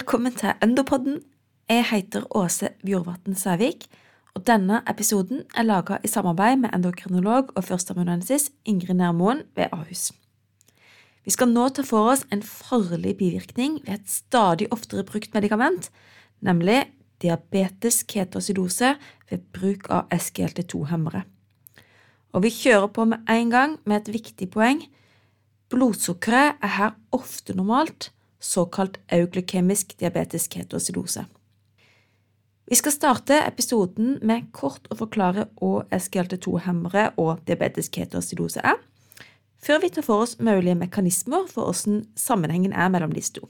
Velkommen til Endopodden. Jeg heter Åse Bjorvatn Sævik, og denne episoden er laga i samarbeid med endokrinolog og førsteamanuensis Ingrid Nærmoen ved Ahus. Vi skal nå ta for oss en farlig bivirkning ved et stadig oftere brukt medikament, nemlig diabetes ketoacidose ved bruk av SGLT2-hemmere. Og vi kjører på med en gang med et viktig poeng. Blodsukkeret er her ofte normalt, såkalt euglykemisk diabetisk ketoacidose. Vi skal starte episoden med kort å forklare hva SGLT2-hemmere og diabetisk ketoacidose er, før vi tar for oss mulige mekanismer for hvordan sammenhengen er mellom disse to.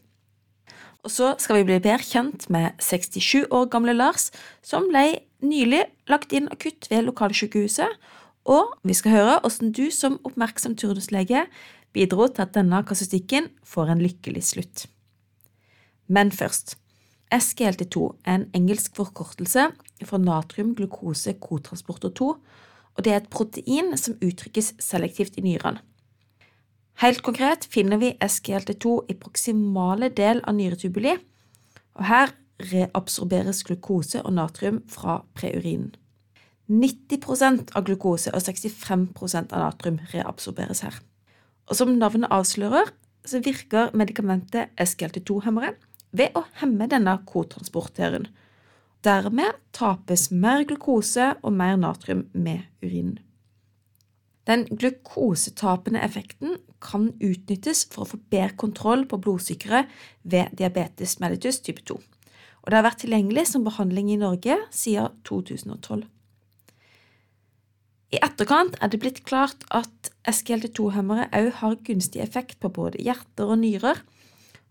Og så skal vi bli bedre kjent med 67 år gamle Lars, som ble nylig lagt inn akutt ved lokalsykehuset, og vi skal høre hvordan du som oppmerksom turnuslege bidro til at denne kasustikken får en lykkelig slutt. Men først. SGLT2 er en engelsk forkortelse for natrium-glukose-kotransporter 2, og det er et protein som uttrykkes selektivt i nyrene. Helt konkret finner vi SGLT2 i proksimale del av nyretubuli, og her reabsorberes glukose og natrium fra preurinen. 90% av glukose og 65% av natrium reabsorberes her. Og som navnet avslører, så virker medikamentet SGLT2-hemmere ved å hemme denne kotransporteren. Dermed tapes mer glukose og mer natrium med urinen. Den glukosetapende effekten kan utnyttes for å få bedre kontroll på blodsukkeret ved diabetes mellitus type 2, og det har vært tilgjengelig som behandling i Norge siden 2012. I etterkant er det blitt klart at SGLT2-hemmere òg har gunstig effekt på både hjerter og nyrer,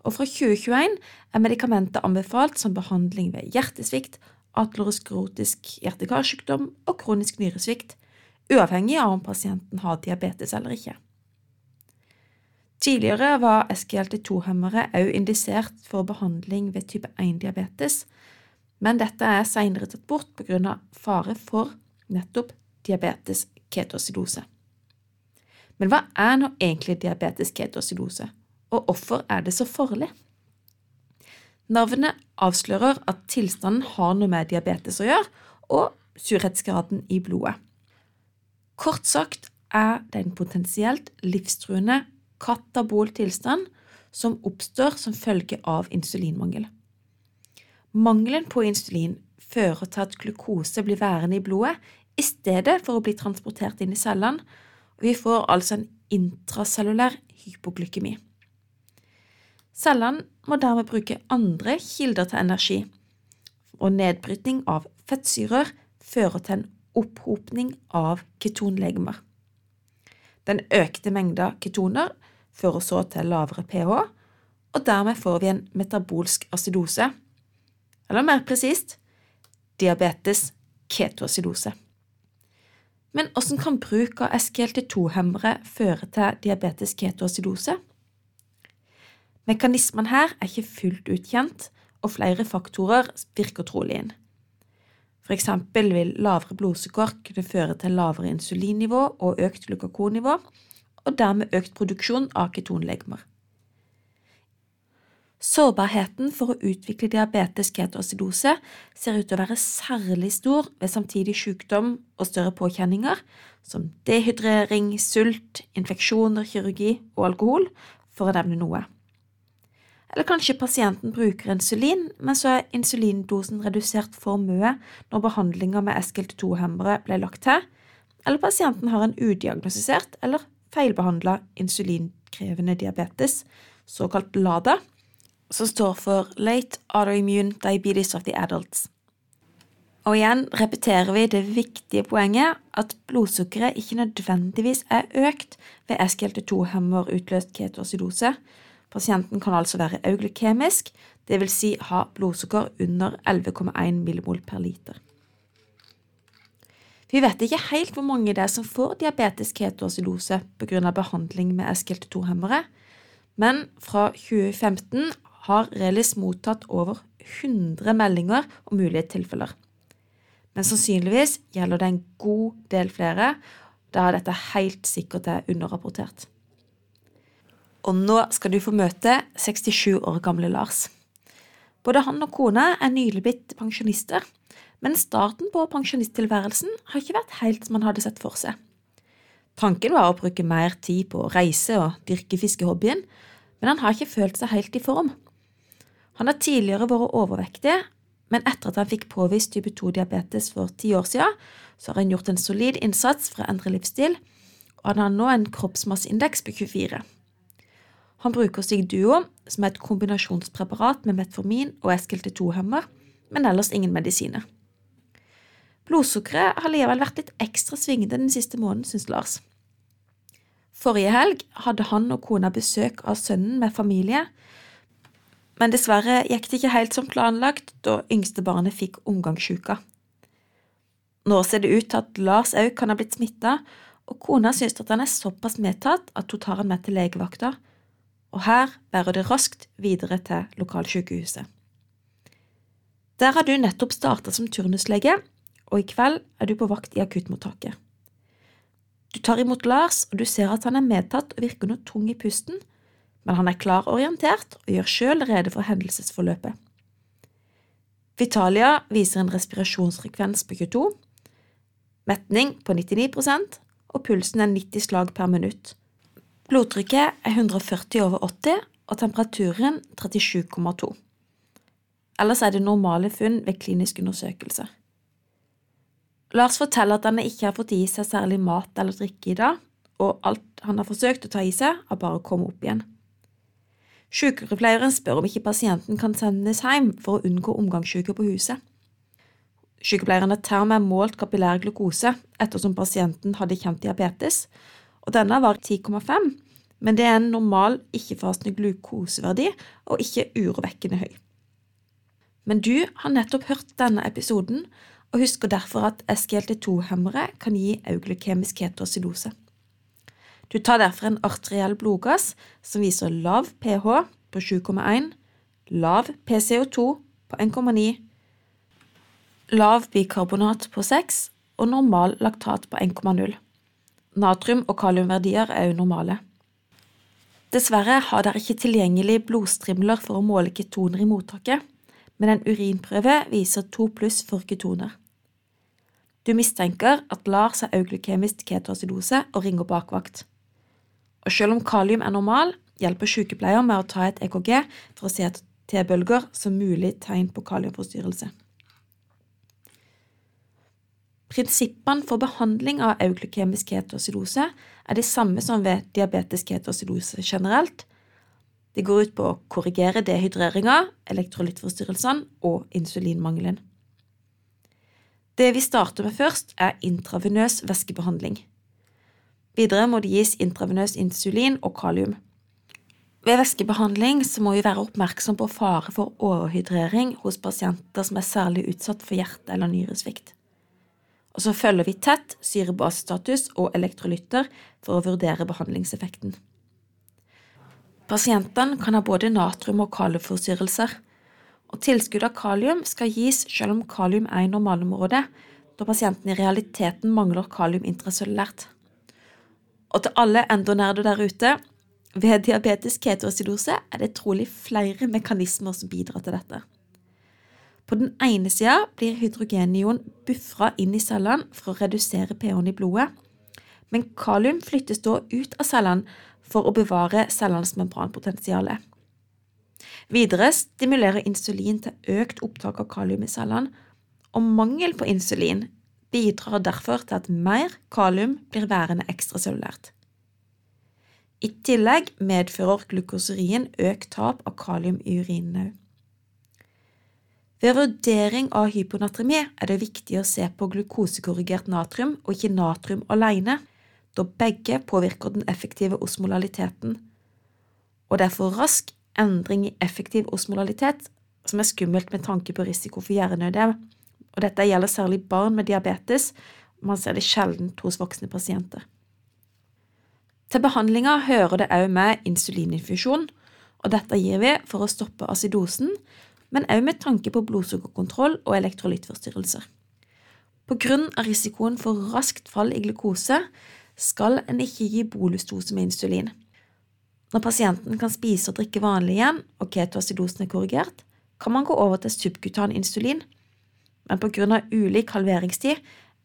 og fra 2021 er medikamentet anbefalt som behandling ved hjertesvikt, atleroskrotisk hjerte-karsykdom og kronisk nyresvikt, uavhengig av om pasienten har diabetes eller ikke. Tidligere var SGLT2-hemmere òg indisert for behandling ved type 1-diabetes, men dette er senere tatt bort av fare for nettopp diabetes ketoacidose. Men hva er nå egentlig diabetes ketoacidose, og hvorfor er det så farlig? Navnet avslører at tilstanden har noe med diabetes å gjøre, og surhetsgraden i blodet. Kort sagt er det en potensielt livstruende katabol tilstand som oppstår som følge av insulinmangel. Mangelen på insulin fører til at glukose blir værende i blodet i stedet for å bli transportert inn i cellene, og vi får altså en intracellulær hypoglykemi. Cellene må dermed bruke andre kilder til energi, og nedbrytning av fettsyrer fører til en opphopning av ketonlegemer. Den økte mengda ketoner fører så til lavere pH, og dermed får vi en metabolsk acidose, eller mer presist diabetes ketoacidose. Men hvordan kan bruk av SGLT2-hemmere føre til diabetes ketoacidose? Mekanismen her er ikke fullt ut kjent, og flere faktorer virker trolig inn. Eksempel vil lavere blodsukker kunne føre til lavere insulinnivå og økt glukakonnivå, og dermed økt produksjon av ketonlegemer. Sårbarheten for å utvikle diabetes ketoacidose ser ut til å være særlig stor ved samtidig sykdom og større påkjenninger, som dehydrering, sult, infeksjoner, kirurgi og alkohol, for å nevne noe. Eller kanskje pasienten bruker insulin, men så er insulindosen redusert for mye når behandlinga med SGLT2-hemmere ble lagt til, eller pasienten har en udiagnostisert eller feilbehandla insulinkrevende diabetes, såkalt LADA, som står for Late Autoimmune Diabetes of the Adults. Og igjen repeterer vi det viktige poenget at blodsukkeret ikke nødvendigvis er økt ved SGLT2-hemmer utløst ketoacidose. Pasienten kan altså være euglykemisk, dvs. Si ha blodsukker under 11,1 millimol per liter. Vi vet ikke helt hvor mange det er som får diabetes ketoacidose pga. behandling med SGLT2-hemmere, men fra 2015 har Relis mottatt over 100 meldinger om mulige tilfeller. Men sannsynligvis gjelder det en god del flere, da dette helt sikkert er underrapportert. Og nå skal du få møte 67 år gamle Lars. Både han og kona er nylig blitt pensjonister, men starten på pensjonisttilværelsen har ikke vært helt som han hadde sett for seg. Tanken var å bruke mer tid på å reise og dyrke fiskehobbyen, men han har ikke følt seg helt i form. Han har tidligere vært overvektig, men etter at han fikk påvist type 2-diabetes for ti år siden, så har han gjort en solid innsats for å endre livsstil, og han har nå en kroppsmasseindeks på 24. Han bruker Sigduo, som er et kombinasjonspreparat med metformin og SGLT2-hemmer, men ellers ingen medisiner. Blodsukkeret har likevel vært litt ekstra svingende den siste måneden, syns Lars. Forrige helg hadde han og kona besøk av sønnen med familie, men dessverre gikk det ikke helt som planlagt da yngste barnet fikk omgangssjuka. Nå ser det ut til at Lars òg kan ha blitt smitta, og kona synes at han er såpass medtatt at hun tar han med til legevakta, og her bærer det raskt videre til lokalsykehuset. Der har du nettopp starta som turnuslege, og i kveld er du på vakt i akuttmottaket. Du tar imot Lars, og du ser at han er medtatt og virker noe tung i pusten, men han er klar orientert og gjør sjøl rede for hendelsesforløpet. Vitalia viser en respirasjonsfrekvens på 22, metning på 99% og pulsen er 90 slag per minutt. Blodtrykket er 140 over 80 og temperaturen 37,2. Ellers er det normale funn ved klinisk undersøkelse. Lars forteller at han ikke har fått i seg særlig mat eller drikke i dag, og alt han har forsøkt å ta i seg, har bare kommet opp igjen. Sykepleieren spør om ikke pasienten kan sendes hjem for å unngå omgangssyke på huset. Sykepleieren og med målt kapillær glukose ettersom pasienten hadde kjent diabetes, og denne var 10,5, men det er en normal ikke-fasende glukoseverdi og ikke urovekkende høy. Men du har nettopp hørt denne episoden og husker derfor at SGLT2-hemmere kan gi euglykemisk ketoacidose. Du tar derfor en arteriell blodgass som viser lav pH på 7,1, lav PCO2 på 1,9, lav bikarbonat på 6 og normal laktat på 1,0. Natrium- og kaliumverdier er unormale. Dessverre har dere ikke tilgjengelig blodstrimler for å måle ketoner i mottaket, men en urinprøve viser 2 pluss for ketoner. Du mistenker at Lars har euglykemisk ketoacidose og ringer bakvakt. Og selv om kalium er normal, hjelper sykepleier med å ta et EKG for å se etter T-bølger som mulig tegn på kaliumforstyrrelse. Prinsippene for behandling av euglykemisk ketoacidose er de samme som ved diabetisk ketoacidose generelt. De går ut på å korrigere dehydreringa, elektrolyttforstyrrelsene og insulinmangelen. Det vi starter med først, er intravenøs væskebehandling. Videre må det gis intravenøs insulin og kalium. Ved væskebehandling må vi være oppmerksom på fare for overhydrering hos pasienter som er særlig utsatt for hjerte- eller nyresvikt. Og så følger vi tett syrebasestatus og elektrolytter for å vurdere behandlingseffekten. Pasientene kan ha både natrium- og kaliumforstyrrelser og tilskudd av kalium skal gis selv om kalium er i normalområdet, da pasienten i realiteten mangler kalium intracellulært. Og til alle endonerder der ute, ved diabetisk ketoacidose er det trolig flere mekanismer som bidrar til dette. På den ene sida blir hydrogenion bufra inn i cellene for å redusere pH-en i blodet, men kalium flyttes da ut av cellene for å bevare cellenes membranpotensial. Videre stimulerer insulin til økt opptak av kalium i cellene, og mangel på insulin bidrar derfor til at mer kalium blir værende ekstracellulært. I tillegg medfører glukoserien økt tap av kalium i urinen. Ved vurdering av hyponatremi er det viktig å se på glukosekorrigert natrium og ikke natrium alene, da begge påvirker den effektive osmolaliteten, og det er for rask endring i effektiv osmolalitet, som er skummelt med tanke på risiko for hjerneødem. Og dette gjelder særlig barn med diabetes, og man ser det sjeldent hos voksne pasienter. Til behandlinga hører det òg med insulininfusjon, og dette gir vi for å stoppe acidosen, men òg med tanke på blodsukkerkontroll og elektrolyttforstyrrelser. På grunn av risikoen for raskt fall i glukose skal en ikke gi bolustose med insulin. Når pasienten kan spise og drikke vanlig igjen, og ketoacidosen er korrigert, kan man gå over til subkutan insulin, men av ulik halveringstid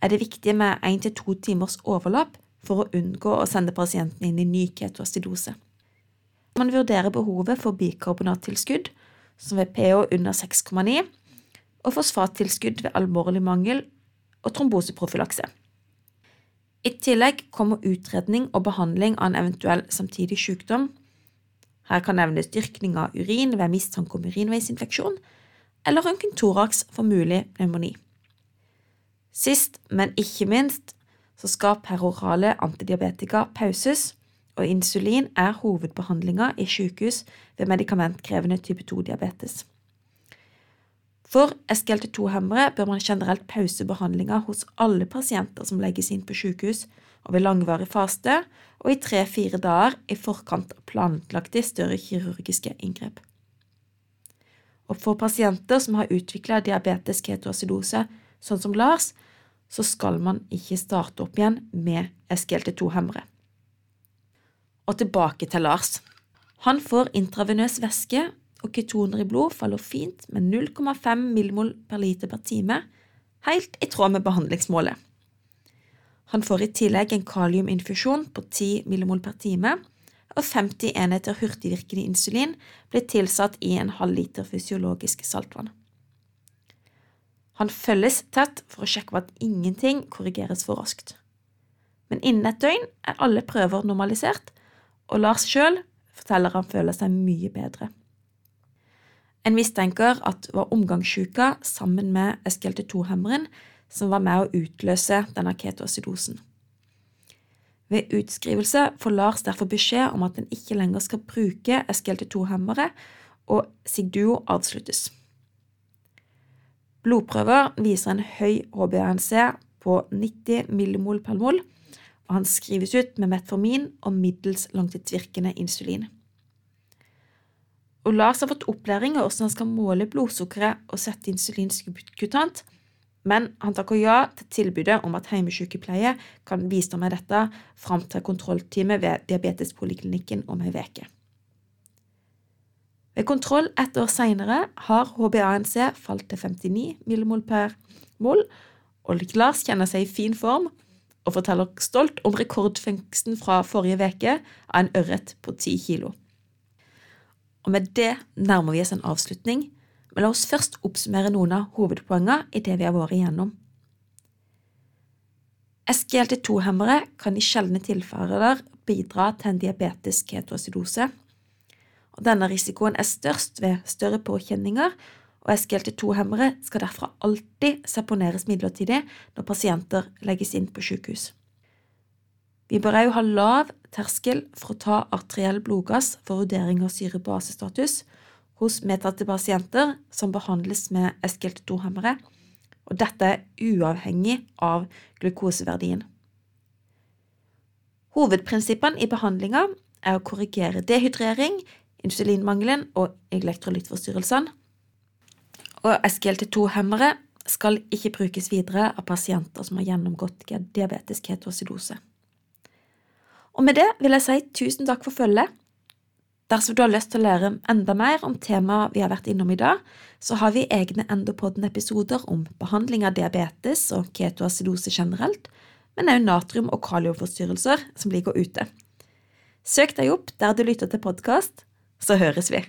er det viktig med én til to timers overlapp for å unngå å sende pasienten inn i ny ketoacidose. Man vurderer behovet for bikarbonattilskudd, som ved pH under 6,9, og fosfattilskudd ved alvorlig mangel og tromboseprofylakse. I tillegg kommer utredning og behandling av en eventuell samtidig sykdom. Her kan nevnes dyrkning av urin ved mistanke om urinveisinfeksjon, eller røntgentoraks for mulig pneumoni. Sist, men ikke minst, så skal perorale antidiabetika pauses, og insulin er hovedbehandlinga i sykehus ved medikamentkrevende type 2-diabetes. For SGLT2-hemmere bør man generelt pause behandlinga hos alle pasienter som legges inn på sykehus og ved langvarig faste, og i tre–fire dager i forkant av planlagte større kirurgiske inngrep. Og for pasienter som har utvikla diabetes ketoacidose, sånn som Lars, så skal man ikke starte opp igjen med SGLT2-hemmere. Og tilbake til Lars. Han får intravenøs væske og ketoner i blod faller fint med 0,5 millimol per liter per time, helt i tråd med behandlingsmålet. Han får i tillegg en kaliuminfusjon på 10 millimol per time, og 50 enheter hurtigvirkende insulin blir tilsatt i en halv liter fysiologisk saltvann. Han følges tett for å sjekke at ingenting korrigeres for raskt. Men innen et døgn er alle prøver normalisert, og Lars sjøl forteller han føler seg mye bedre. En mistenker at det var omgangssjuka sammen med SGLT2-hemmeren som var med å utløse denne ketoacidosen. Ved utskrivelse får Lars derfor beskjed om at en ikke lenger skal bruke SGLT2-hemmere, og Sigduo avsluttes. Blodprøver viser en høy HbA1c på 90 millimol per mol, og han skrives ut med metformin og middels langtidsvirkende insulin og Lars har fått opplæring i hvordan han skal måle blodsukkeret og sette insulin subkutant, men han takker ja til tilbudet om at heimesykepleie kan bistå med dette fram til kontrolltime ved diabetespoliklinikken om ei uke. Ved kontroll ett år senere har HbA1c falt til 59 millimol per mol, og Lars kjenner seg i fin form og forteller stolt om rekordfengsten fra forrige uke av en ørret på 10 kilo. Og med det nærmer vi oss en avslutning, men la oss først oppsummere noen av hovedpoengene i det vi har vært igjennom. SGLT2-hemmere kan i sjeldne tilfeller bidra til en diabetisk ketoacidose. Og denne risikoen er størst ved større påkjenninger, og SGLT2-hemmere skal derfor alltid seponeres midlertidig når pasienter legges inn på sykehus. Vi bør òg ha lav terskel for å ta arteriell blodgass for vurdering av syrebasestatus hos medtatte pasienter som behandles med SGLT2-hemmere, og dette er uavhengig av glukoseverdien. Hovedprinsippene i behandlinga er å korrigere dehydrering, insulinmangelen og elektrolyttforstyrrelsene. Og SGLT2-hemmere skal ikke brukes videre av pasienter som har gjennomgått diabetisk ketoacidose. Og med det vil jeg si tusen takk for følget. Dersom du har lyst til å lære enda mer om temaet vi har vært innom i dag, så har vi egne Endopodden-episoder om behandling av diabetes og ketoacidose generelt, men også natrium- og kaliumforstyrrelser som ligger ute. Søk deg opp der du lytter til podkast, så høres vi.